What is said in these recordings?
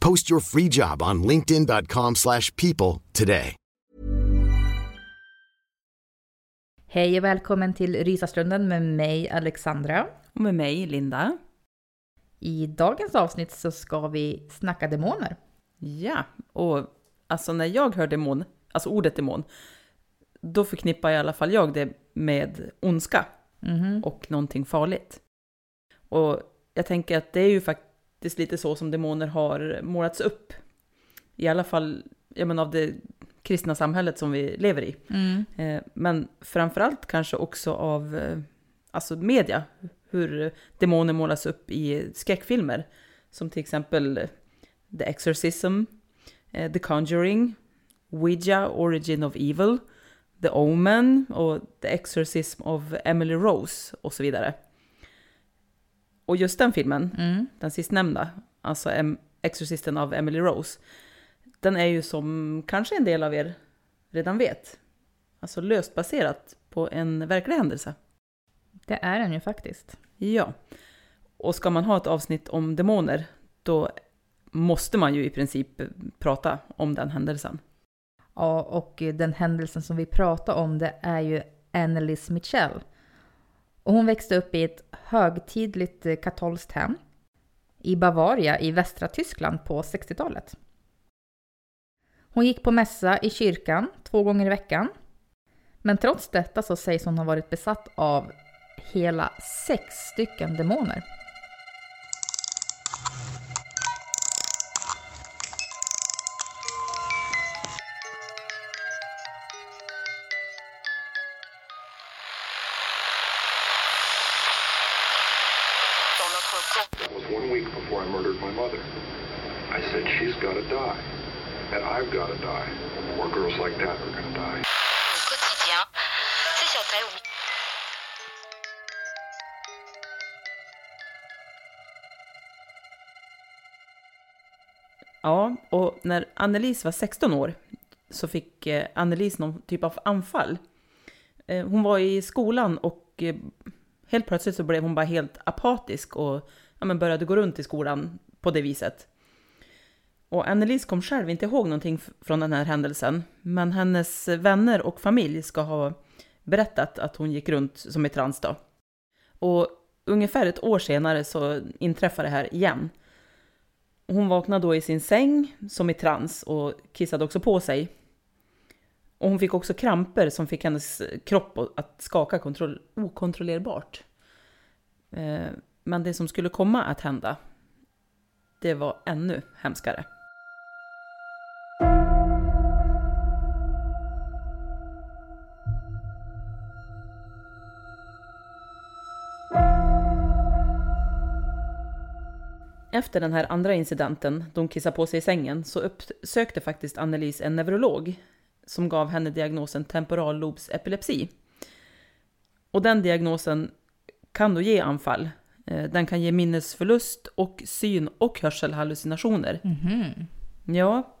Post your free job on linkedin.com/people slash people today. Hej och välkommen till Rysastunden med mig Alexandra. Och med mig, Linda. I dagens avsnitt så ska vi snacka demoner. Ja, och alltså när jag hör demon, alltså ordet demon, då förknippar i alla fall jag det med ondska och någonting farligt. Och jag tänker att det är ju faktiskt lite så som demoner har målats upp. I alla fall jag menar, av det kristna samhället som vi lever i. Eh, Men framförallt kanske också av eh, alltså media, hur demoner målas upp i skräckfilmer. Som till exempel eh, The Exorcism, eh, The Conjuring, Ouija, Origin of Evil, The Omen och The Exorcism of Emily Rose och så vidare. Och just den filmen, den sistnämnda, alltså Exorcisten av Emily Rose, den är ju som kanske en del av er redan vet, alltså löst baserat på en verklig händelse. Det är den ju faktiskt. Ja. Och ska man ha ett avsnitt om demoner, då måste man ju i princip prata om den händelsen. Ja, och den händelsen som vi pratar om det är ju Annelies Mitchell. Och hon växte upp i ett högtidligt eh, katolskt hem i Bavaria i västra Tyskland på 60-talet. Hon gick på mässa i kyrkan två gånger i veckan. Men trots detta så sägs hon ha varit besatt av hela sex stycken demoner. När Annelise var 16 år så fick eh, Annelise någon typ av anfall. Eh, hon var i skolan och eh, helt plötsligt så blev hon bara helt apatisk och ja, men började gå runt i skolan på det viset. Och Annelise kom själv inte ihåg någonting från den här händelsen, men hennes vänner och familj ska ha berättat att hon gick runt som i trans då. Och ungefär ett år senare så inträffade det här igen. Hon vaknade då i sin säng som i trans och kissade också på sig. Och hon fick också kramper som fick hennes kropp att skaka kontroll- okontrollerbart. Eh, men det som skulle komma att hända, det var ännu hemskare. Efter den här andra incidenten, då hon kissade på sig i sängen, så uppsökte faktiskt Annelies en neurolog som gav henne diagnosen temporallobsepilepsi. Och den diagnosen kan då ge anfall. Eh, Den kan ge minnesförlust och syn och hörselhallucinationer. Ja.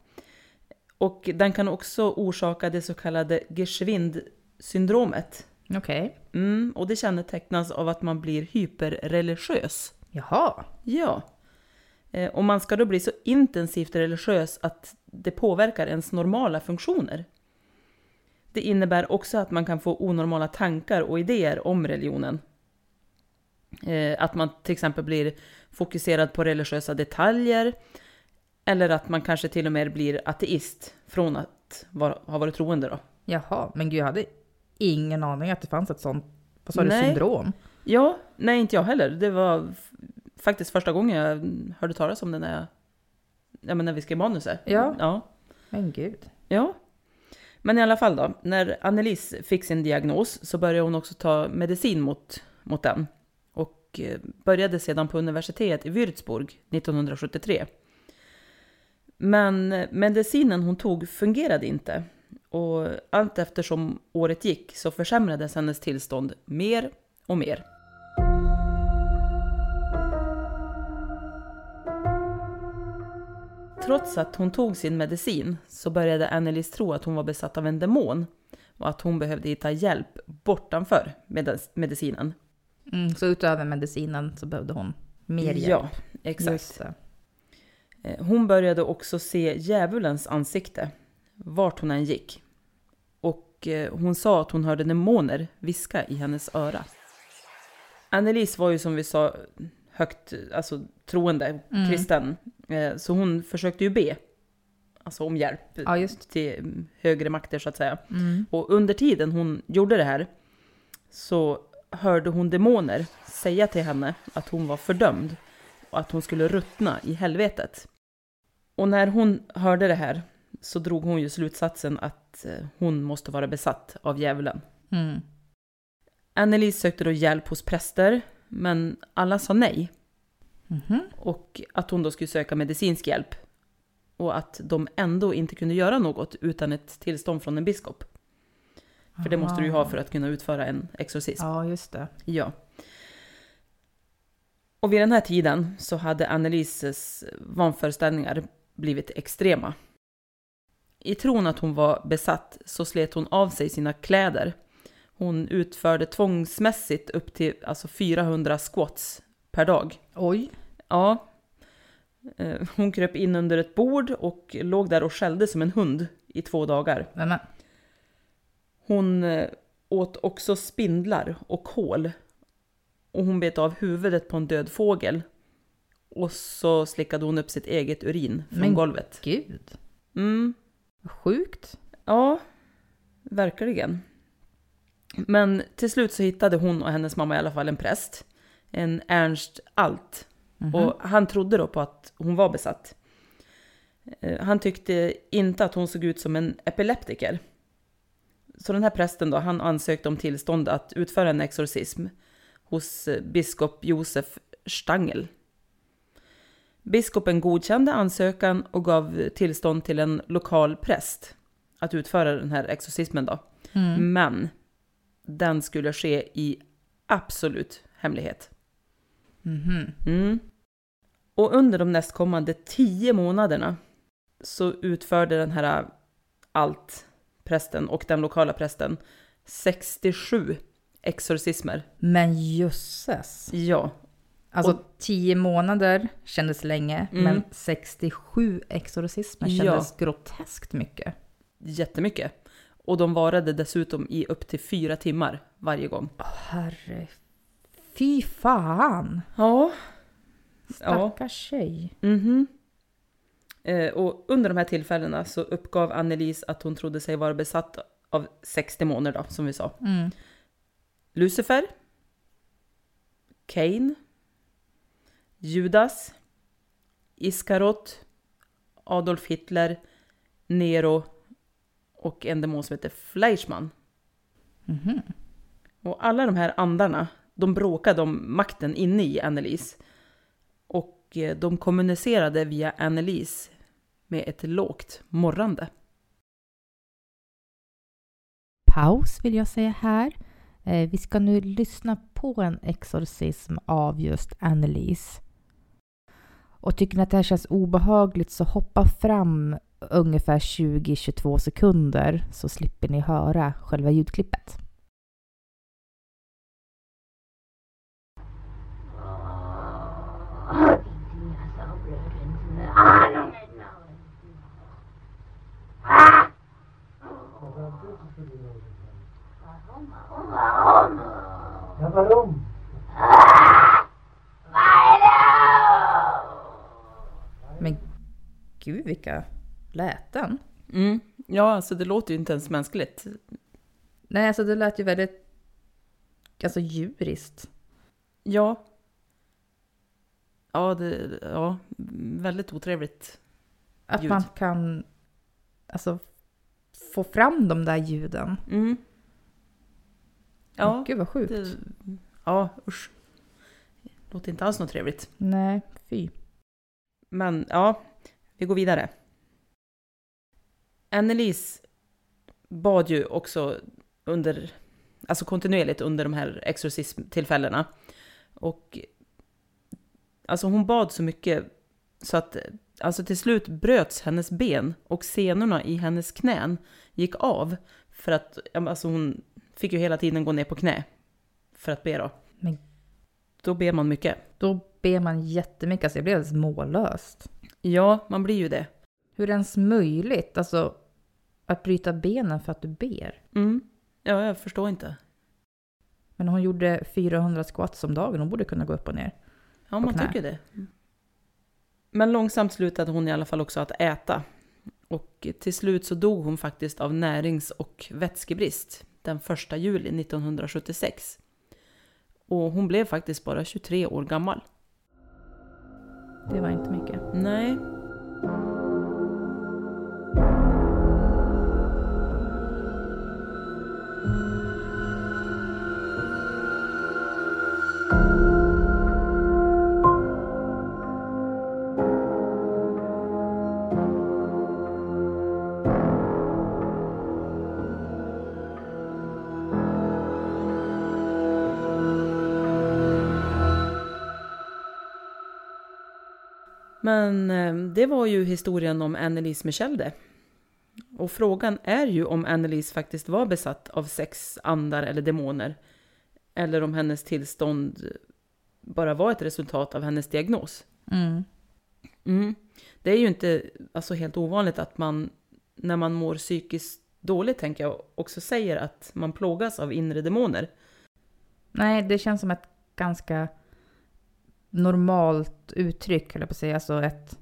Och den kan också orsaka det så kallade Geschwind-syndromet. Okej. Mm, och det kännetecknas av att man blir hyperreligiös. Jaha. Ja. Eh, och man ska då bli så intensivt religiös att det påverkar ens normala funktioner. Det innebär också att man kan få onormala tankar och idéer om religionen. Eh, att man till exempel blir fokuserad på religiösa detaljer. Eller att man kanske till och med blir ateist från att vara, ha varit troende då. Jaha, men gud jag hade ingen aning att det fanns ett sånt, vad sa du, syndrom? Ja, nej inte jag heller. Det var faktiskt första gången jag hörde talas om det när, jag, ja, men när vi skrev manuset. Ja. ja. Men gud. Ja. Men i alla fall då, när Annelies fick sin diagnos så började hon också ta medicin mot, mot den. Och eh, började sedan på universitet i Würzburg 1973. Men eh, medicinen hon tog fungerade inte. Och allt eftersom året gick så försämrades hennes tillstånd mer och mer. Trots att hon tog sin medicin så började Annelies tro att hon var besatt av en demon och att hon behövde hitta hjälp bortanför med medicinen. Mm, så utöver medicinen så behövde hon mer hjälp. Ja, exakt. Eh, Hon började också se djävulens ansikte vart hon än gick. Och eh, hon sa att hon hörde demoner viska i hennes öra. Annelies var ju som vi sa högt alltså, troende, Mm. kristen. Eh, Så hon försökte ju be. Alltså om hjälp Ja, till högre makter så att säga. Mm. Och under tiden hon gjorde det här så hörde hon demoner säga till henne att hon var fördömd och att hon skulle ruttna i helvetet. Och när hon hörde det här så drog hon ju slutsatsen att eh, hon måste vara besatt av djävulen. Mm. Anneli sökte då hjälp hos präster, men alla sa nej. Mhm. Och att hon då skulle söka medicinsk hjälp. Och att de ändå inte kunde göra något utan ett tillstånd från en biskop. För det måste du ju ha för att kunna utföra en exorcism. Ja, just det. Ja. Och vid den här tiden så hade Annelises vanföreställningar blivit extrema. I tron att hon var besatt så slet hon av sig sina kläder. Hon utförde tvångsmässigt upp till alltså 400 squats per dag. Oj. Ja. Eh, Hon kröp in under ett bord och låg där och skällde som en hund i två dagar. Men, men. Hon eh, åt också spindlar och kål. Och hon bet av huvudet på en död fågel. Och så slickade hon upp sitt eget urin från Men- golvet. Gud. Mm, Sjukt. ja, verkligen. Men till slut så hittade hon och hennes mamma i alla fall en präst. En Ernst Alt. Och han trodde då på att hon var besatt. Eh, Han tyckte inte att hon såg ut som en epileptiker. Så den här prästen då, han ansökte om tillstånd att utföra en exorcism hos eh, biskop Josef Stangl. Biskopen godkände ansökan och gav tillstånd till en lokal präst att utföra den här exorcismen då. Men den skulle ske i absolut hemlighet. Mm. Och under de nästkommande tio månaderna så utförde den här allt prästen och den lokala prästen 67 exorcismer. Men jösses. Ja, Alltså Och- 10 månader kändes länge, Mm. men 67 exorcismer Ja. kändes groteskt mycket. jättemycket. Och de varade dessutom i upp till fyra timmar varje gång. Herre... Fy fan! Ja. Ja. Stackars tjej. Mhm. Eh, och under de här tillfällena så uppgav Annelies att hon trodde sig vara besatt av sex demoner då, som vi sa. Mm. Lucifer, Cain, Judas, Iskarot, Adolf Hitler, Nero och en demon som heter Fleischmann. Mhm. Och alla de här andarna, de bråkade om makten inne i Annelies. Och eh, de kommunicerade via Annelies med ett lågt morrande. Paus vill jag säga här. Eh, Vi ska nu lyssna på en exorcism av just Annelise. Och tycker ni att det här känns obehagligt så hoppa fram ungefär 20-22 sekunder så slipper ni höra själva ljudklippet. Men gud vilka läten. Mm. Ja, alltså det låter ju inte ens mänskligt. Nej, alltså det lät ju väldigt alltså djuriskt. Ja. Ja, det, ja, väldigt otrevligt. Att Ljud. man kan alltså få fram de där ljuden. Mm. Ja, Gud vad sjukt. det, ja, usch. Låter inte alls något trevligt. Nej, fy. Men ja, vi går vidare. Annelies bad ju också under, alltså kontinuerligt under de här exorcismtillfällena. Och alltså hon bad så mycket så att alltså till slut bröts hennes ben och senorna i hennes knän gick av. För att alltså hon fick ju hela tiden gå ner på knä för att be då. Men- Då ber man mycket. Då ber man jättemycket, alltså jag blev alldeles mållöst. Ja, man blir ju det. Hur ens möjligt, alltså att bryta benen för att du ber? Mm. Ja, jag förstår inte. Men hon gjorde 400 squats om dagen, hon borde kunna gå upp och ner. Ja, man knä. tycker det. Men långsamt slutade hon i alla fall också att äta. Och till slut så dog hon faktiskt av närings och vätskebrist den 1 juli 1976. Och hon blev faktiskt bara 23 år gammal. Det var inte mycket. Nej. Men eh, det var ju historien om Annelies Michel det. Och frågan är ju om Annelies faktiskt var besatt av sex andar eller demoner. Eller om hennes tillstånd bara var ett resultat av hennes diagnos. Mm. Mm. Det är ju inte alltså, helt ovanligt att man när man mår psykiskt dåligt, tänker jag, också säger att man plågas av inre demoner. Nej, det känns som ett ganska normalt uttryck, eller på att säga, alltså ett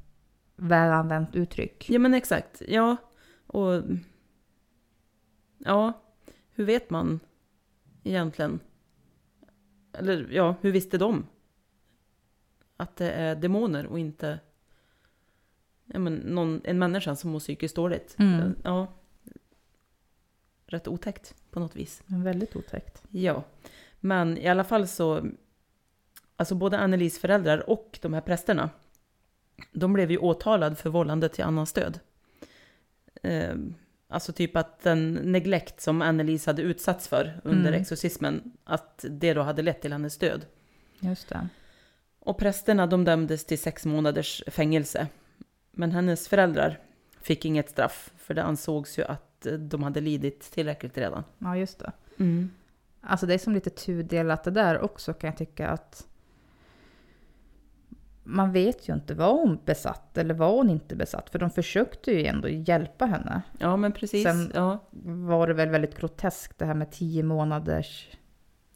välanvänt uttryck. Ja men exakt, ja. Och ja, hur vet man egentligen? Eller ja, hur visste de? Att det är demoner och inte ja, men någon, en människa som mår psykiskt dåligt. Mm. Ja. Rätt otäckt på något vis. Men väldigt otäckt. Ja, men i alla fall så, alltså både Annelies föräldrar och de här prästerna, de blev ju åtalade för vållande till annans död. Eh, alltså typ att den neglekt som Annelies hade utsatts för under Mm. exorcismen, att det då hade lett till hennes död. Just det. Och prästerna de dömdes till sex månaders fängelse. Men hennes föräldrar fick inget straff, för det ansågs ju att de hade lidit tillräckligt redan. Ja, just det. Alltså det är som lite tudelat det där också kan jag tycka att man vet ju inte, var hon besatt eller var hon inte besatt? För de försökte ju ändå hjälpa henne. Ja, men precis. Sen- Ja. Var det väl väldigt groteskt det här med 10 månaders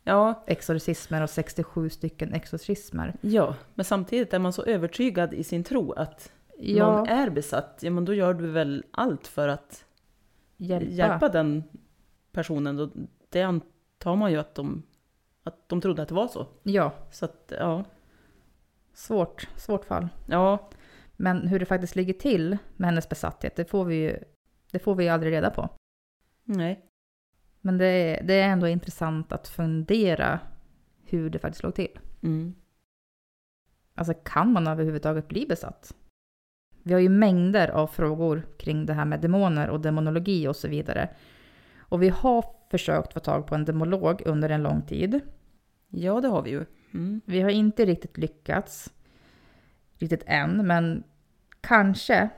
ja, exorcismer och 67 stycken exorcismer. Ja, men samtidigt är man så övertygad i sin tro att Ja, någon är besatt, ja men då gör du väl allt för att hjälpa. hjälpa, den personen. Det antar man ju att de, att de trodde att det var så. Ja, Så att, ja. Svårt, svårt fall. Ja, Men hur det faktiskt ligger till med hennes besatthet, det får vi ju det får vi aldrig reda på. nej. Men det är, det är ändå intressant att fundera hur det faktiskt låg till. Mm. Alltså kan man överhuvudtaget bli besatt? Vi har ju mängder av frågor kring det här med demoner och demonologi och så vidare. Och vi har försökt få tag på en demolog under en lång tid. Ja, det har vi ju. Mm. Vi har inte riktigt lyckats. Riktigt än, men kanske,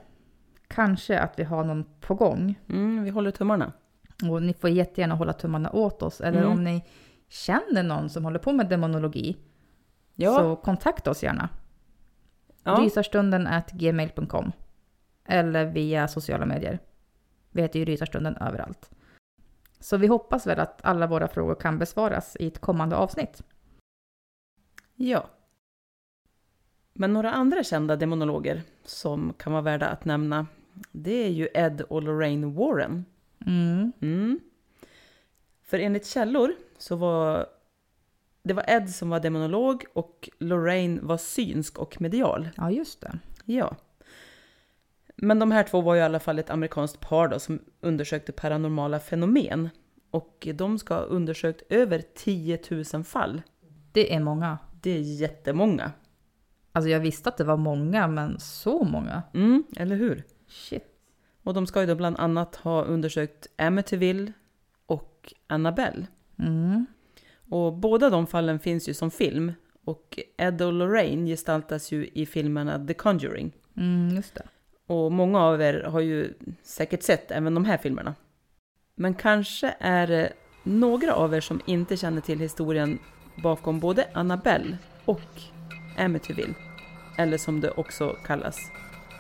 kanske att vi har någon på gång. Mm, vi håller tummarna. Och ni får jättegärna hålla tummarna åt oss. Eller Mm. om ni känner någon som håller på med demonologi, Ja, så kontakta oss gärna. ja. Rysarstunden gmail.com. Eller via sociala medier. Vi heter ju Rysarstunden överallt. Så vi hoppas väl att alla våra frågor kan besvaras i ett kommande avsnitt. Ja. Men några andra kända demonologer som kan vara värda att nämna, det är ju Ed och Lorraine Warren. Mm. Mm. För enligt källor så var det var Ed som var demonolog och Lorraine var synsk och medial. Ja, just det. Ja. Men de här två var ju i alla fall ett amerikanskt par då, som undersökte paranormala fenomen. Och de ska ha undersökt över 10 000 fall. Det är många. Det är jättemånga. Alltså jag visste att det var många, men så många? Mm, eller hur? Shit. Och de ska ju då bland annat ha undersökt Amityville och Annabelle. Mm. Och båda de fallen finns ju som film. Och Ed och Lorraine gestaltas ju i filmerna The Conjuring. Mm, just det. Och många av er har ju säkert sett även de här filmerna. Men kanske är det några av er som inte känner till historien bakom både Annabelle och Amityville. Eller som det också kallas,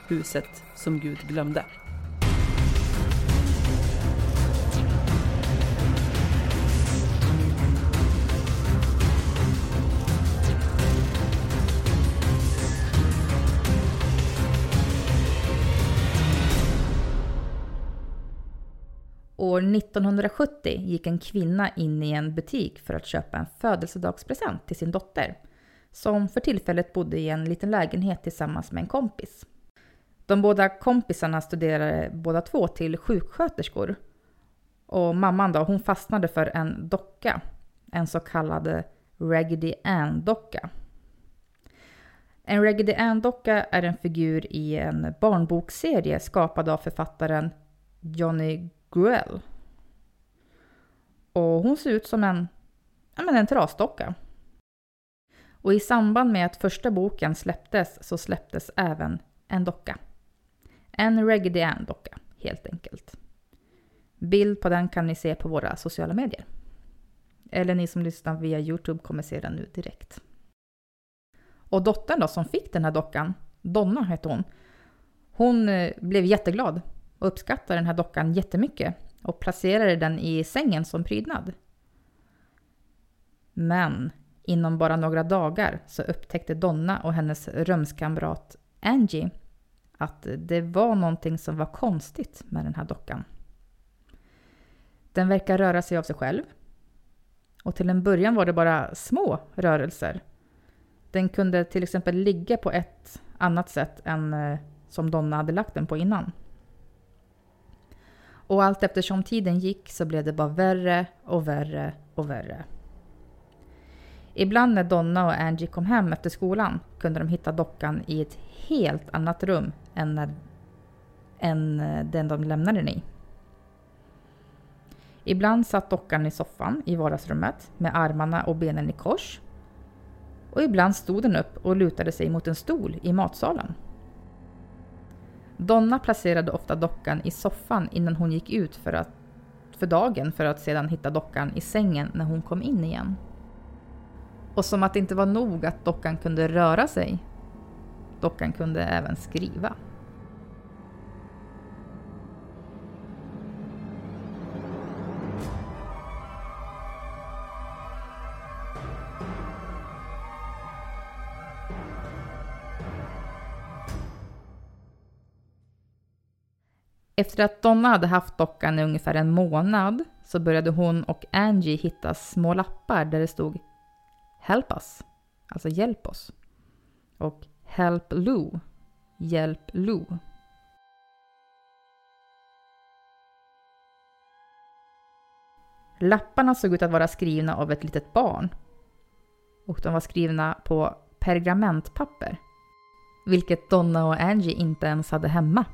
huset som Gud glömde. År 1970 gick en kvinna in i en butik för att köpa en födelsedagspresent till sin dotter, som för tillfället bodde i en liten lägenhet tillsammans med en kompis. De båda kompisarna studerade båda två till sjuksköterskor. Och mamman då, hon fastnade för en docka, en så kallad Raggedy Ann-docka. En Raggedy Ann-docka är en figur i en barnbokserie skapad av författaren Johnny Guell. Och hon ser ut som en, ja, men en trasdocka. Och i samband med att första boken släpptes så släpptes även en docka. En Raggedy Ann-docka, helt enkelt. Bild på den kan ni se på våra sociala medier. Eller ni som lyssnar via Youtube kommer se den nu direkt. Och dottern då som fick den här dockan, Donna hette hon, hon eh, blev jätteglad och uppskattade den här dockan jättemycket och placerade den i sängen som prydnad. Men inom bara några dagar så upptäckte Donna och hennes rumskamrat Angie att det var någonting som var konstigt med den här dockan. Den verkar röra sig av sig själv. Och till en början var det bara små rörelser. Den kunde till exempel ligga på ett annat sätt än eh, som Donna hade lagt den på innan. Och allt eftersom tiden gick så blev det bara värre och värre och värre. Ibland när Donna och Angie kom hem efter skolan kunde de hitta dockan i ett helt annat rum än, när, än eh, den de lämnade den i. Ibland satt dockan i soffan i vardagsrummet med armarna och benen i kors. Och ibland stod den upp och lutade sig mot en stol i matsalen. Donna placerade ofta dockan i soffan innan hon gick ut för, att, för dagen för att sedan hitta dockan i sängen när hon kom in igen. Och som att det inte var nog att dockan kunde röra sig. Dockan kunde även skriva. Efter att Donna hade haft dockan i ungefär en månad så började hon och Angie hitta små lappar där det stod Help us, alltså hjälp oss. Och Help Lou, hjälp Lou. Lapparna såg ut att vara skrivna av ett litet barn. Och de var skrivna på pergamentpapper. Vilket Donna och Angie inte ens hade hemma.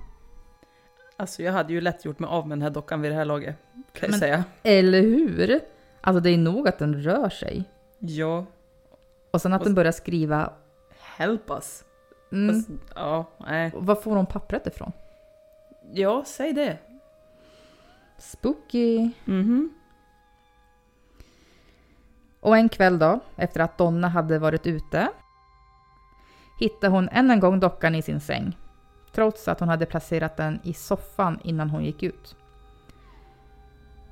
Alltså jag hade ju lätt gjort mig av med den här dockan vid det här laget, kan jag säga. Eller hur? Alltså det är nog att den rör sig. Ja, Och sen att den börjar skriva... help us. Mm, Fast, ja, nej. var får hon pappret ifrån? Ja, säg det. Spooky. Mhm. Och en kväll då, efter att Donna hade varit ute, hittade hon än en gång dockan i sin säng. Trots att hon hade placerat den i soffan innan hon gick ut.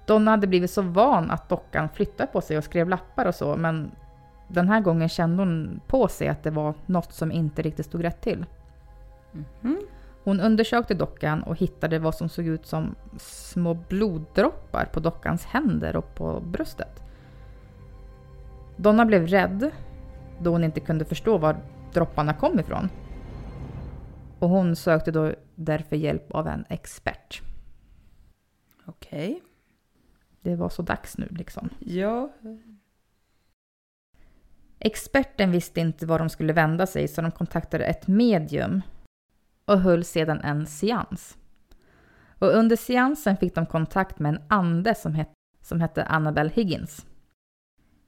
Donna hade blivit så van att dockan flyttade på sig och skrev lappar och så, men den här gången kände hon på sig att det var något som inte riktigt stod rätt till. Hon undersökte dockan och hittade vad som såg ut som små bloddroppar på dockans händer och på bröstet. Donna blev rädd då hon inte kunde förstå var dropparna kom ifrån. Och hon sökte då därför hjälp av en expert. Okej. Det var så dags nu liksom. Ja. Experten visste inte var de skulle vända sig så de kontaktade ett medium och höll sedan en seans. Och under seansen fick de kontakt med en ande som, het, som hette Annabelle Higgins.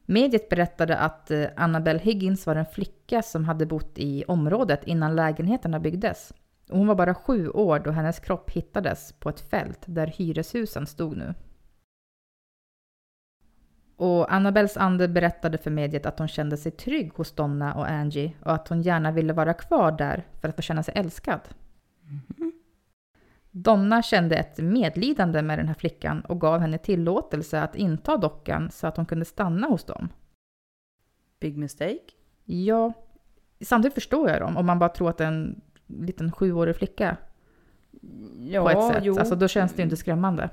Mediet berättade att eh, Annabelle Higgins var en flicka som hade bott i området innan lägenheterna byggdes. Och hon var bara sju år då hennes kropp hittades på ett fält där hyreshusen stod nu. Och Annabelles ande berättade för mediet att hon kände sig trygg hos Donna och Angie och att hon gärna ville vara kvar där för att få känna sig älskad. Mm. Donna kände ett medlidande med den här flickan och gav henne tillåtelse att inta dockan så att hon kunde stanna hos dem. Big mistake. Ja, samtidigt förstår jag dem om man bara tror att det är en liten sjuårig flicka Ja, på ett sätt. jo. Alltså då känns det ju inte skrämmande.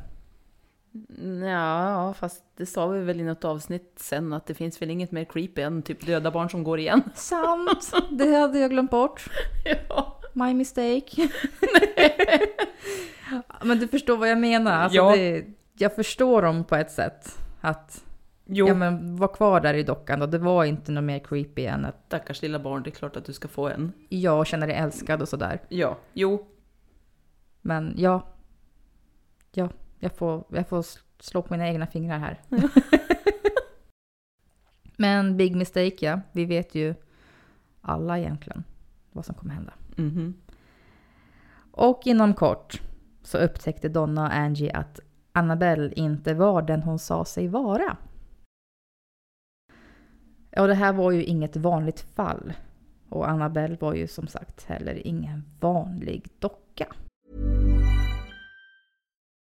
Ja, fast det sa vi väl i något avsnitt sen att det finns väl inget mer creepy än typ döda barn som går igen. Sant! Det hade jag glömt bort. Ja. My mistake. Men du förstår vad jag menar. Alltså Ja. det, jag förstår dem på ett sätt. Att Jo, ja, men var kvar där i dockan då. Det var inte något mer creepy än att stackars lilla barn, det är klart att du ska få en. jag känner dig älskad och sådär. Ja, jo. Men ja. Ja, jag får, jag får slå på mina egna fingrar här. Men big mistake ja. Vi vet ju alla egentligen vad som kommer hända. Mhm. Och inom kort så upptäckte Donna och Angie att Annabelle inte var den hon sa sig vara. Och det här var ju inget vanligt fall. Och Annabelle var ju som sagt heller ingen vanlig docka.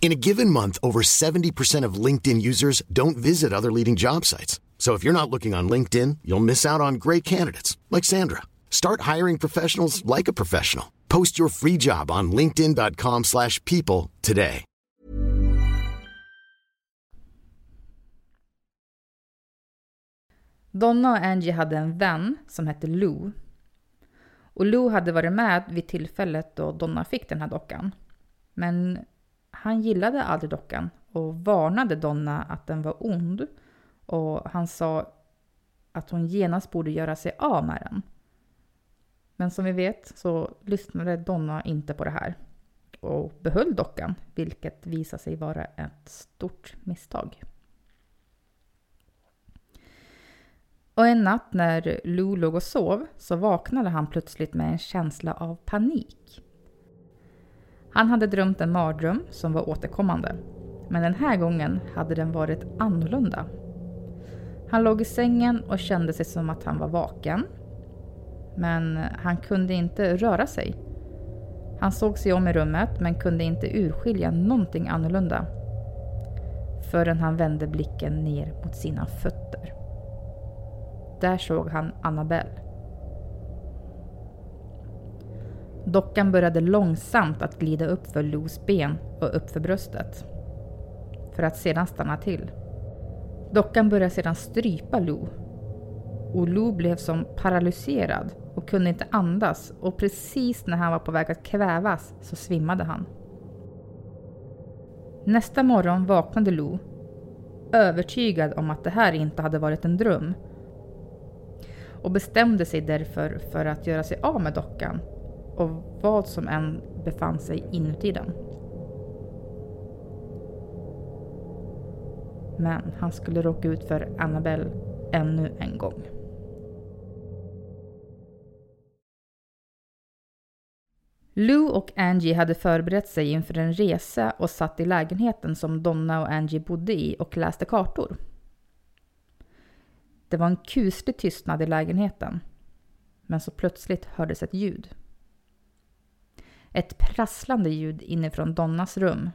In a given month, over 70% of LinkedIn users don't visit other leading job sites. So if you're not looking on LinkedIn, you'll miss out on great candidates like Sandra. Start hiring professionals like a professional. Post your free job on linkedin.com/people today. Donna och Angie hade en vän som hette Lou. Och Lou hade varit med vid tillfället då Donna fick den här dockan. Men han gillade aldrig dockan och varnade Donna att den var ond. Och han sa att hon genast borde göra sig av med den. Men som vi vet så lyssnade Donna inte på det här och behöll dockan, vilket visade sig vara ett stort misstag. Och en natt när Lou låg och sov så vaknade han plötsligt med en känsla av panik. Han hade drömt en mardröm som var återkommande. Men den här gången hade den varit annorlunda. Han låg i sängen och kände sig som att han var vaken. Men han kunde inte röra sig. Han såg sig om i rummet men kunde inte urskilja någonting annorlunda. Förrän han vände blicken ner mot sina fötter. Där såg han Annabelle. Dockan började långsamt att glida upp för Los ben och upp för bröstet. För att sedan stanna till. Dockan började sedan strypa Lo. Och Lo blev som paralyserad och kunde inte andas och precis när han var på väg att kvävas så svimmade han. Nästa morgon vaknade Lo övertygad om att det här inte hade varit en dröm och bestämde sig därför för att göra sig av med dockan och vad som än befann sig inuti den. Men han skulle råka ut för Annabelle ännu en gång. Lou och Angie hade förberett sig inför en resa och satt i lägenheten som Donna och Angie bodde i och läste kartor. Det var en kuslig tystnad i lägenheten. Men så plötsligt hördes ett ljud. Ett prasslande ljud inifrån Donnas rum.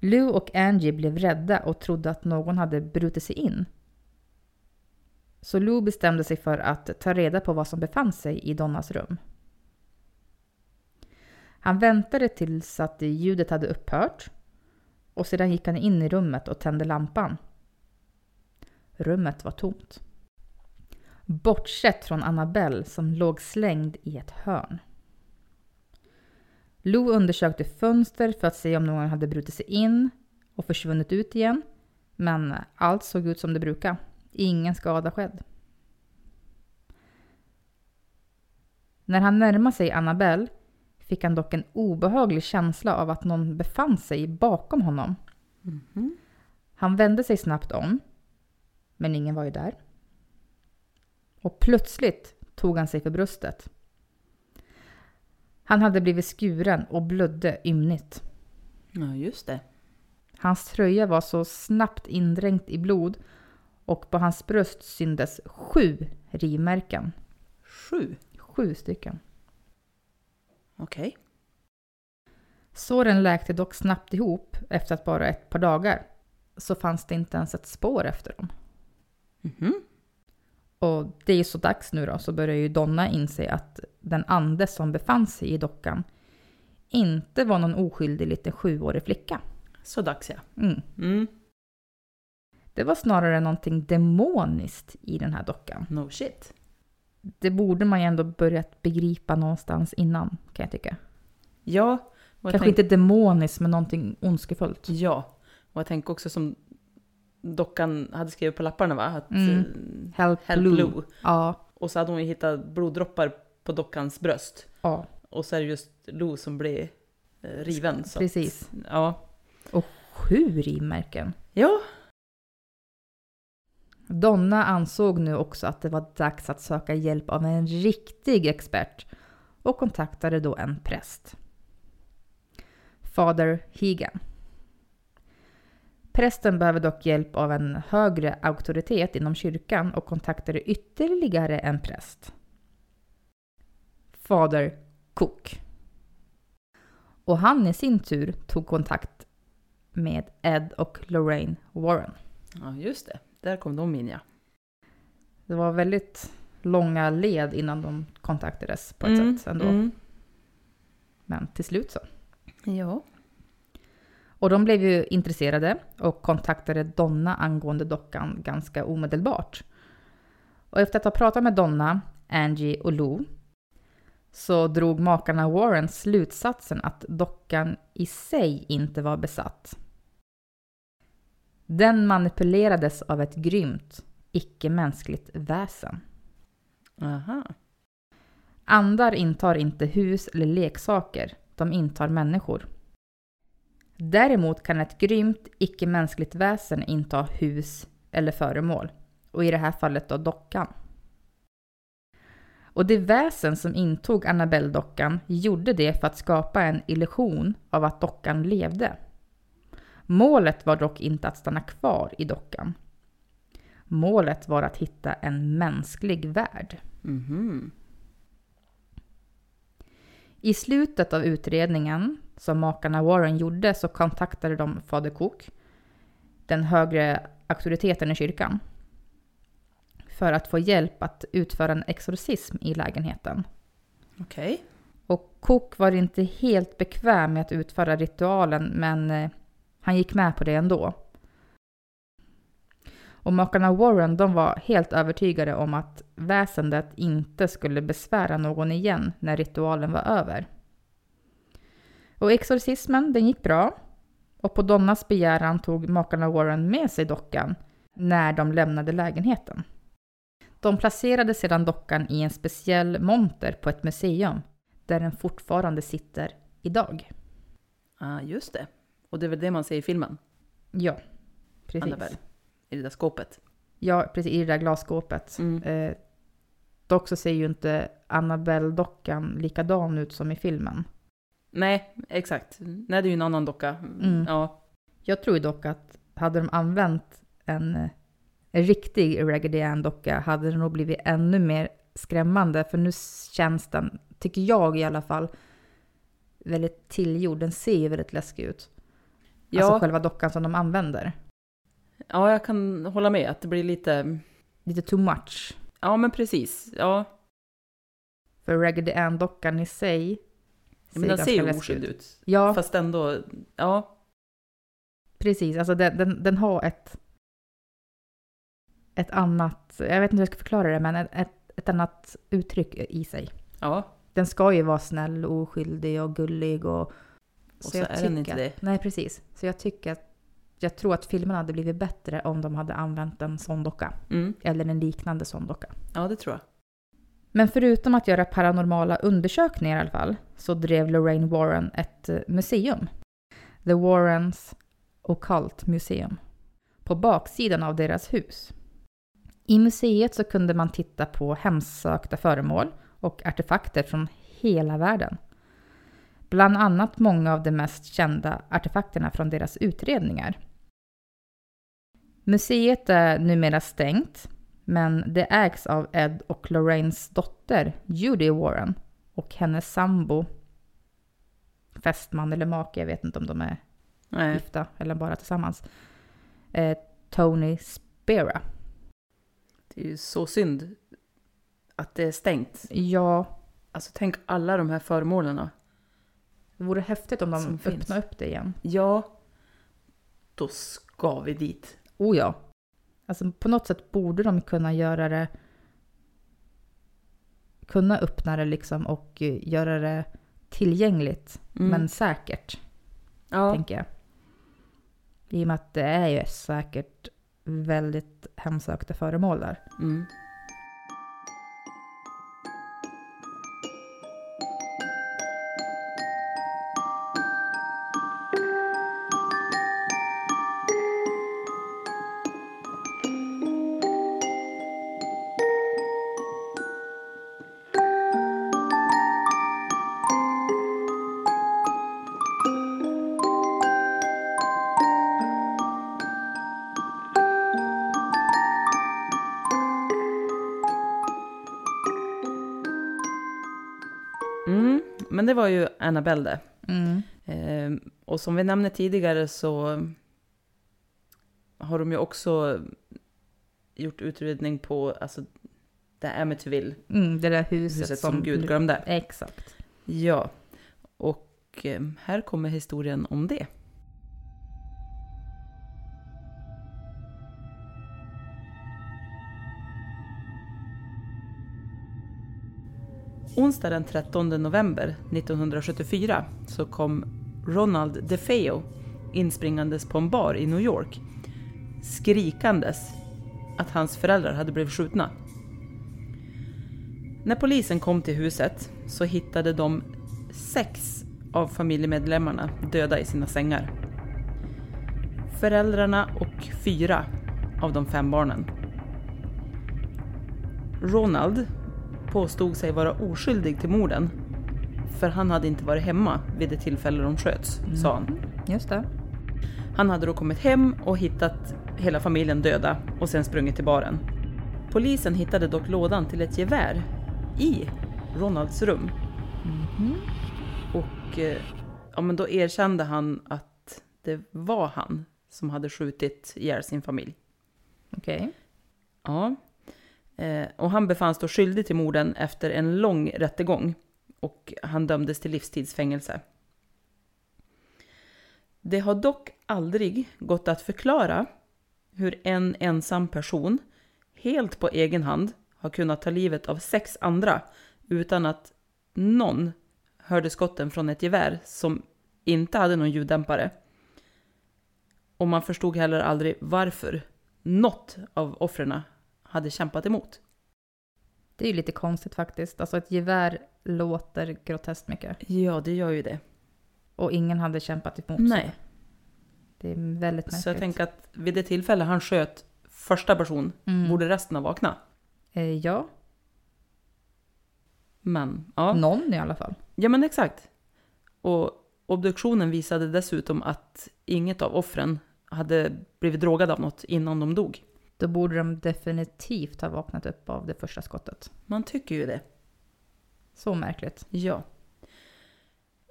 Lou och Angie blev rädda och trodde att någon hade brutit sig in. Så Lou bestämde sig för att ta reda på vad som befann sig i Donnas rum. Han väntade tills att ljudet hade upphört och sedan gick han in i rummet och tände lampan. Rummet var tomt. Bortsett från Annabelle som låg slängd i ett hörn. Lou undersökte fönster för att se om någon hade brutit sig in och försvunnit ut igen. Men allt såg ut som det brukar. Ingen skada skedd. När han närmade sig Annabelle fick han dock en obehaglig känsla av att någon befann sig bakom honom. Mm. Han vände sig snabbt om, men ingen var ju där. Och plötsligt tog han sig för bröstet. Han hade blivit skuren och blödde ymnigt. Ja, just det. Hans tröja var så snabbt indränkt i blod och på hans bröst syndes sju rivmärken. Sju? Sju stycken. Okej. Okay. Såren läkte dock snabbt ihop efter att bara ett par dagar så fanns det inte ens ett spår efter dem. Mm -hmm. Och det är så dags nu då så börjar ju Donna inse att den ande som befann sig i dockan inte var någon oskyldig liten sjuårig flicka. Så dags ja. Mm. Mm. Det var snarare någonting demoniskt i den här dockan. No shit. Det borde man ju ändå börjat begripa någonstans innan, kan jag tycka. Ja. Kanske tänk... inte demoniskt, men någonting ondskefullt. Ja. Och jag tänker också som dockan hade skrivit på lapparna va? Att, mm. Eh, help, help blue. blue. Ja. Och så hade hon ju hittat bloddroppar på dockans bröst. Ja. Och så är det just Lou som blir eh, riven. Precis. Att, ja. Och sju rivmärken. Ja. Donna ansåg nu också att det var dags att söka hjälp av en riktig expert och kontaktade då en präst. Fader Hegan. Prästen behöver dock hjälp av en högre auktoritet inom kyrkan och kontaktade ytterligare en präst. Fader Cook. Och han i sin tur tog kontakt med Ed och Lorraine Warren. Ja, just det. Där kom de in ja. Det var väldigt långa led innan de kontaktades på ett mm, sätt ändå. Mm. Men till slut så. Ja. Och de blev ju intresserade och kontaktade Donna angående dockan ganska omedelbart. Och efter att ha pratat med Donna, Angie och Lou så drog makarna Warren slutsatsen att dockan i sig inte var besatt. Den manipulerades av ett grymt, icke-mänskligt väsen. Aha. Andar intar inte hus eller leksaker, de intar människor. Däremot kan ett grymt, icke-mänskligt väsen inta hus eller föremål. Och i det här fallet då dockan. Och det väsen som intog Annabelle-dockan gjorde det för att skapa en illusion av att dockan levde. Målet var dock inte att stanna kvar i dockan. Målet var att hitta en mänsklig värld. Mm -hmm. I slutet av utredningen som makarna Warren gjorde så kontaktade de fader Cook, den högre auktoriteten i kyrkan, för att få hjälp att utföra en exorcism i lägenheten. Okej. Okay. Och Cook var inte helt bekväm med att utföra ritualen men eh, han gick med på det ändå. Och makarna Warren de var helt övertygade om att väsendet inte skulle besvära någon igen när ritualen var över. Och exorcismen den gick bra och på Donnas begäran tog makarna Warren med sig dockan när de lämnade lägenheten. De placerade sedan dockan i en speciell monter på ett museum där den fortfarande sitter idag. Ja, ah, just det. Och det är väl det man ser i filmen? Ja, precis. Annabelle. I det där skåpet. Ja, precis. I det där glasskåpet. Mm. Eh, dock så ser ju inte Annabelle-dockan likadan ut som i filmen. Nej, exakt. Nej, det är ju en annan docka. Mm. Ja. Jag tror dock att hade de använt en, en riktig Raggedy Ann-docka hade den nog blivit ännu mer skrämmande. För nu känns den, tycker jag i alla fall, väldigt tillgjord. Den ser ju väldigt läskig ut. Ja. Alltså själva dockan som de använder. ja, jag kan hålla med att det blir lite... Lite too much. Ja, men precis. Ja, För Raggedy Ann-dockan i sig men den ser ju oskyldig ut. Ja, Fast ändå, ja. precis. Alltså den, den, den har ett, ett annat, jag vet inte hur jag ska förklara det, men ett, ett, annat uttryck i sig. Ja, Den ska ju vara snäll och oskyldig och gullig och... Och så är den inte det. Nej, precis. Så jag tycker att... Jag tror att filmen hade blivit bättre om de hade använt en sån docka. mm. Eller en liknande sån docka. ja det tror jag. Men förutom att göra paranormala undersökningar i alla fall, så drev Lorraine Warren ett eh, museum. The Warrens Occult Museum. På baksidan av deras hus. I museet så kunde man titta på hemsökta föremål och artefakter från hela världen. Bland annat många av de mest kända artefakterna från deras utredningar. Museet är numera stängt, men det ägs av Ed och Lorraines dotter Judy Warren och hennes sambo, fästman eller make, jag vet inte om de är Nej. gifta eller bara tillsammans, eh, Tony Spera. Det är ju så synd att det är stängt. Ja, Alltså tänk alla de här föremålen. det vore häftigt om de öppnar upp det igen. Ja, då ska vi dit. Oh ja. Alltså på något sätt borde de kunna göra det... Kunna öppna det liksom och eh, göra det tillgängligt, Mm. men säkert, ja. tänker jag. I och med att det är ju säkert väldigt hemsökta föremål där. Mm. Mm. Annabelle. Mm. Eh, och som vi nämnde tidigare så har de ju också gjort utredning på alltså, det Amityville, Mm, det där huset, huset som Gud glömde. Exakt. Ja, och eh, här kommer historien om det. Onsdag den 13 november 1974 så kom Ronald DeFeo inspringandes på en bar i New York skrikandes att hans föräldrar hade blivit skjutna. När polisen kom till huset så hittade de sex av familjemedlemmarna döda i sina sängar. Föräldrarna och fyra av de fem barnen. Ronald påstod sig vara oskyldig till morden för han hade inte varit hemma vid det tillfälle de sköts, sa han. Just det. Han hade då kommit hem och hittat hela familjen döda och sen sprungit till baren. Polisen hittade dock lådan till ett gevär i Ronalds rum. Och eh, ja, men då erkände han att det var han som hade skjutit ihjäl sin familj. Okej. Ja. Eh, och han befanns då skyldig till morden efter en lång rättegång. och han dömdes till livstidsfängelse. Det har dock aldrig gått att förklara hur en ensam person helt på egen hand har kunnat ta livet av sex andra utan att någon hörde skotten från ett gevär som inte hade någon ljuddämpare. Och man förstod heller aldrig varför något av offren hade kämpat emot. Det är ju lite konstigt faktiskt. Alltså ett gevär låter groteskt mycket. Ja, det gör ju det. Och ingen hade kämpat emot. Nej. Det är väldigt märkligt. Så jag tänker att vid det tillfälle han sköt första person Mm. borde resten ha vaknat. Eh, ja, Men, ja. någon i alla fall. Ja men exakt. Och obduktionen visade dessutom att inget av offren hade blivit drogade av något innan de dog. Då borde de definitivt ha vaknat upp av det första skottet. Man tycker ju det. Så märkligt. Ja.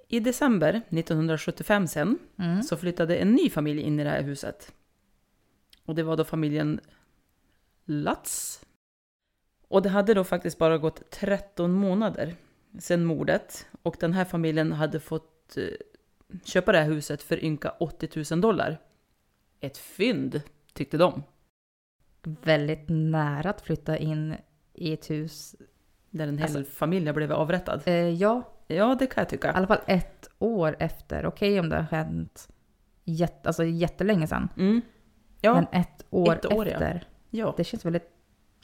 I december 1975 sen Mm. så flyttade en ny familj in i det här huset. Och det var då familjen Lutz. Och det hade då faktiskt bara gått 13 månader sedan mordet. Och den här familjen hade fått eh, köpa det här huset för ynka 80 000 dollar. Ett fynd, tyckte de. Väldigt nära att flytta in i ett hus. Där en hel Alltså- familj blev avrättad. Eh, ja, Ja, det kan jag i tycka. alla fall ett år efter. Okej om det har hänt jätte, alltså jättelänge sedan. Mm. Ja, Men ett år, ett år, ja. efter. ja, Det känns väldigt...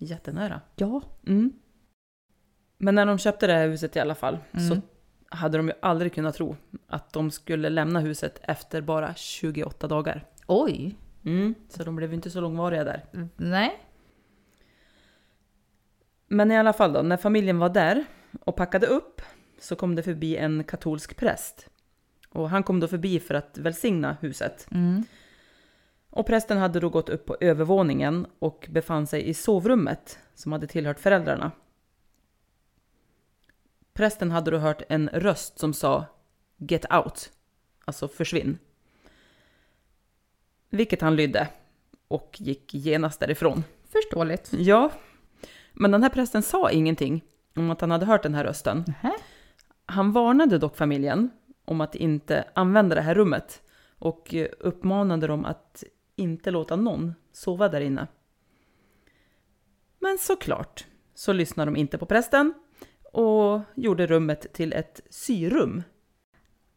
jättenära. Ja. Mm. Men när de köpte det här huset i alla fall Mm. så hade de ju aldrig kunnat tro att de skulle lämna huset efter bara 28 dagar. Oj. Mm. Så de blev inte så långvariga där. Nej. Men i alla fall då, när familjen var där och packade upp så kom det förbi en katolsk präst. Och han kom då förbi för att välsigna huset. Mm. Och prästen hade då gått upp på övervåningen och befann sig i sovrummet som hade tillhört föräldrarna. Prästen hade då hört en röst som sa “Get out”, alltså försvinn. Vilket han lydde och gick genast därifrån. Förståeligt. Ja, men den här prästen sa ingenting om att han hade hört den här rösten. Nähä. Han varnade dock familjen om att inte använda det här rummet och uppmanade dem att inte låta någon sova där inne. Men såklart så lyssnade de inte på prästen och gjorde rummet till ett syrum.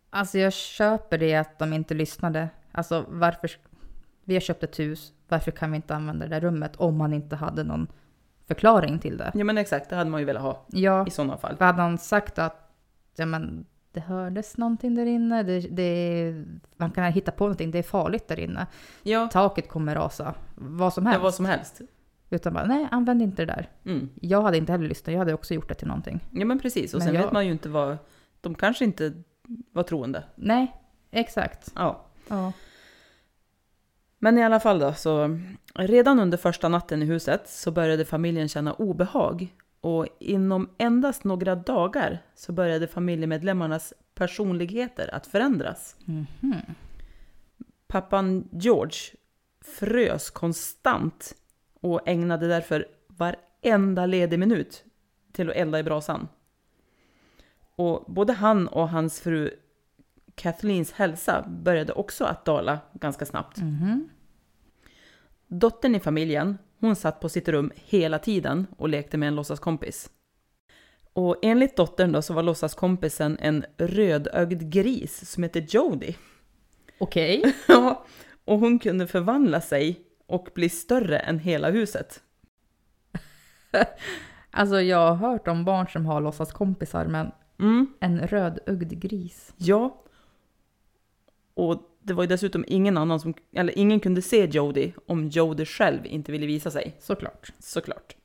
Alltså jag köper det att de inte lyssnade. Alltså varför... Vi har köpt ett hus. Varför kan vi inte använda det där rummet om man inte hade någon förklaring till det? Ja men exakt, det hade man ju velat ha Ja, i sådana fall. för hade han sagt att ja, men, det hördes någonting där inne, det, det, man kan hitta på någonting, det är farligt där inne, Ja, taket kommer rasa, vad som helst. vad som helst. Utan bara, nej, använd inte det där. Mm. Jag hade inte heller lyssnat, jag hade också gjort det till någonting. Ja men precis, och Men sen jag- vet man ju inte vad... De kanske inte var troende. Nej, exakt. Ja. Ja. Men i alla fall då, så redan under första natten i huset så började familjen känna obehag. Och inom endast några dagar så började familjemedlemmarnas personligheter att förändras. Mhm. Pappan George frös konstant och ägnade därför varenda ledig minut till att elda i brasan. Och både han och hans fru Kathleens hälsa började också att dala ganska snabbt. Mhm. Dottern i familjen, hon satt på sitt rum hela tiden och lekte med en låtsaskompis. Och enligt dottern då så var låtsaskompisen en rödögd gris som hette Jody. Okej. Ja, och hon kunde förvandla sig och bli större än hela huset. Alltså jag har hört om barn som har låtsaskompisar, men Mm, en rödögd gris. ja. Och det var ju dessutom ingen annan som, eller ingen kunde se Jody om Jody själv inte ville visa sig. Såklart. Såklart.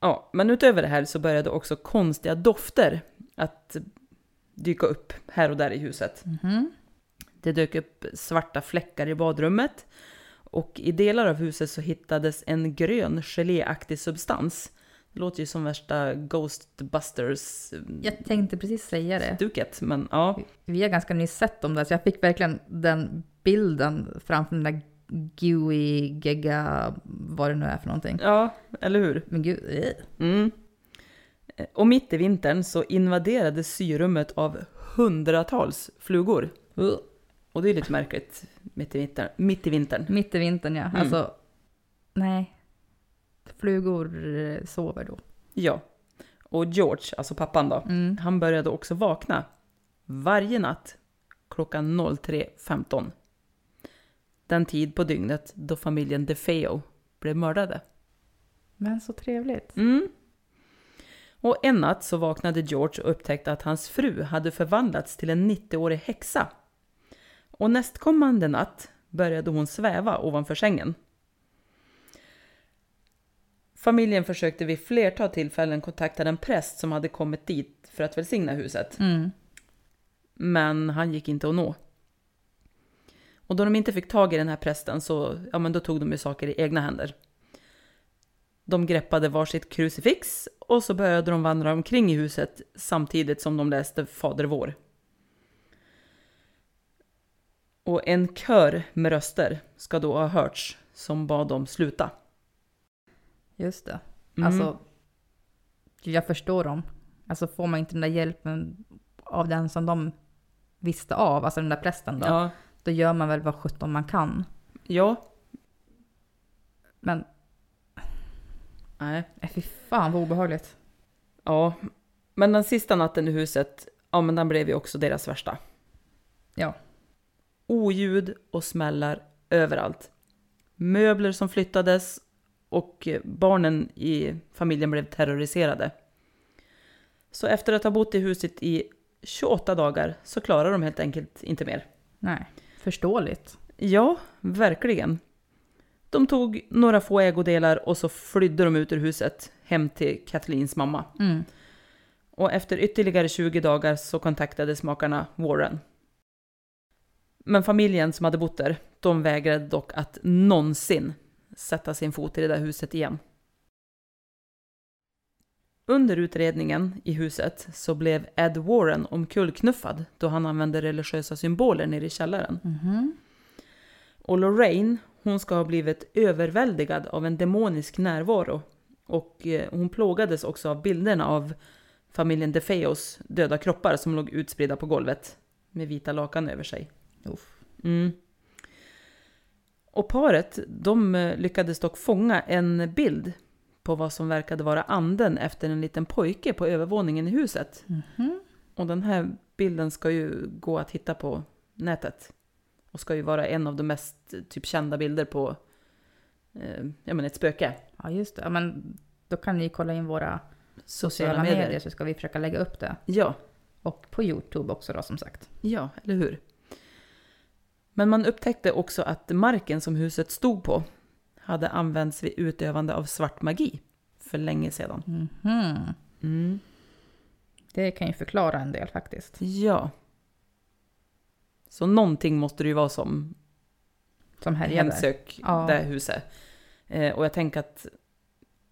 Ja, men utöver det här så började också konstiga dofter att dyka upp här och där i huset. Mhm. Det dök upp svarta fläckar i badrummet och i delar av huset så hittades en grön geléaktig substans. Det låter ju som värsta Ghostbusters-stuket, Jag tänkte precis säga det. men ja. Vi har ganska nyss sett om det, så jag fick verkligen den bilden framför den där gooey, gegga, vad det nu är för någonting. Ja, eller hur? Men gud, eh. Mm. Eh, Och mitt i vintern så invaderades syrummet av hundratals flugor. Och det är lite märkligt mitt i vintern. Mitt i vintern. Mitt i vintern ja. Mm. Alltså, nej. Flugor eh, sover då. Ja. Och George, alltså pappan då, Mm. han började också vakna varje natt klockan 03.15. Den tid på dygnet då familjen DeFeo blev mördade. Men så trevligt. Mm. Och en natt så vaknade George och upptäckte att hans fru hade förvandlats till en 90-årig häxa. Och nästkommande natt började hon sväva ovanför sängen. Familjen försökte vid flertal tillfällen kontakta den präst som hade kommit dit för att välsigna huset. Mm. Men han gick inte att nå. Och då de inte fick tag i den här prästen så ja, men då tog de ju saker i egna händer. De greppade varsitt krucifix och så började de vandra omkring i huset samtidigt som de läste Fader vår. Och en kör med röster ska då ha hörts som bad dem sluta. Just det. Mm. Alltså, jag förstår dem. Alltså får man inte den där hjälpen av den som de visste av, alltså den där prästen då, Ja, då gör man väl vad sjutton man kan. ja, Men nej. fy fan vad obehagligt. Ja, men den sista natten i huset, ja men den blev ju också deras värsta. Ja. Oljud och smällar överallt. Möbler som flyttades och barnen i familjen blev terroriserade. Så efter att ha bott i huset i 28 dagar så klarar de helt enkelt inte mer. Nej, förståeligt. Ja, verkligen. De tog några få ägodelar och så flydde de ut ur huset hem till Kathleens mamma. Mm. Och efter ytterligare 20 dagar så kontaktades makarna Warren. Men familjen som hade bott där, de vägrade dock att någonsin sätta sin fot i det där huset igen. Under utredningen i huset så blev Ed Warren omkullknuffad då han använde religiösa symboler nere i källaren. Mhm. Och Lorraine, hon ska ha blivit överväldigad av en demonisk närvaro. Och eh, hon plågades också av bilderna av familjen DeFeos döda kroppar som låg utspridda på golvet med vita lakan över sig. Mm. Och paret, de eh, lyckades dock fånga en bild på vad som verkade vara anden efter en liten pojke på övervåningen i huset. Mhm. Och den här bilden ska ju gå att hitta på nätet. Och ska ju vara en av de mest eh, typ kända bilder på eh, ja, men ett spöke. Ja, just det. Ja, men då kan ni kolla in våra sociala medier. så ska vi försöka lägga upp det. Ja, Och på YouTube också då som sagt. ja, eller hur? Men man upptäckte också att marken som huset stod på hade använts vid utövande av svart magi för länge sedan. Mhm. Mm. Det kan ju förklara en del faktiskt. Ja. Så någonting måste det ju vara som Som hemsök Ja. det huset. Eh, och jag tänker att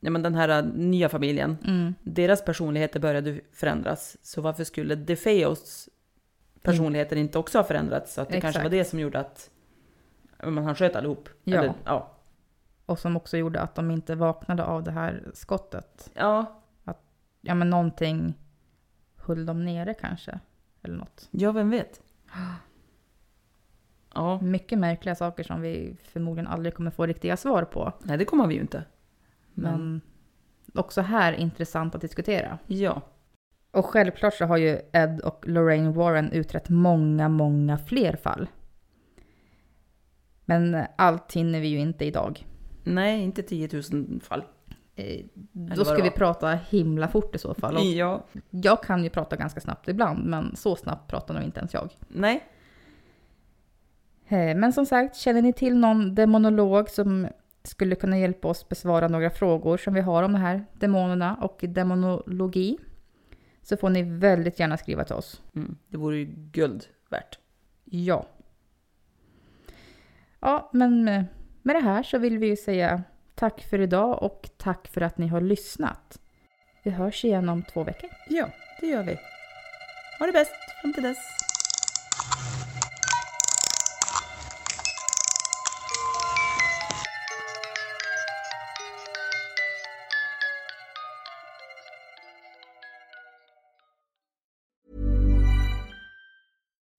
ja, men den här nya familjen, Mm. deras personligheter började förändras. Så varför skulle DeFeos personligheter inte också ha förändrats? Så att det kanske Exakt. var det som gjorde att men han sköt allihop. Ja. Eller, ja. Och som också gjorde att de inte vaknade av det här skottet. ja. Ja men någonting höll dem nere kanske. Eller något. Ja, vem vet? Ja, Mycket märkliga saker som vi förmodligen aldrig kommer få riktiga svar på. nej det kommer vi ju inte. Men också här intressant att diskutera. Ja, Och självklart så har ju Ed och Lorraine Warren utrett många, många fler fall. Men allt hinner vi ju inte idag. nej inte 10 000 fall. Eh, Då ska vi prata himla fort i så fall. Och Ja, jag kan ju prata ganska snabbt ibland, men så snabbt pratar nog inte ens jag. nej. Eh, Men som sagt, känner ni till någon demonolog som skulle kunna hjälpa oss besvara några frågor som vi har om de här demonerna och demonologi så får ni väldigt gärna skriva till oss. Mm, det vore ju guld värt. Ja. Ja, men eh, med det här så vill vi ju säga tack för idag och tack för att ni har lyssnat. Vi hörs igen om två veckor. Ja, det gör vi. Ha det bäst fram till dess.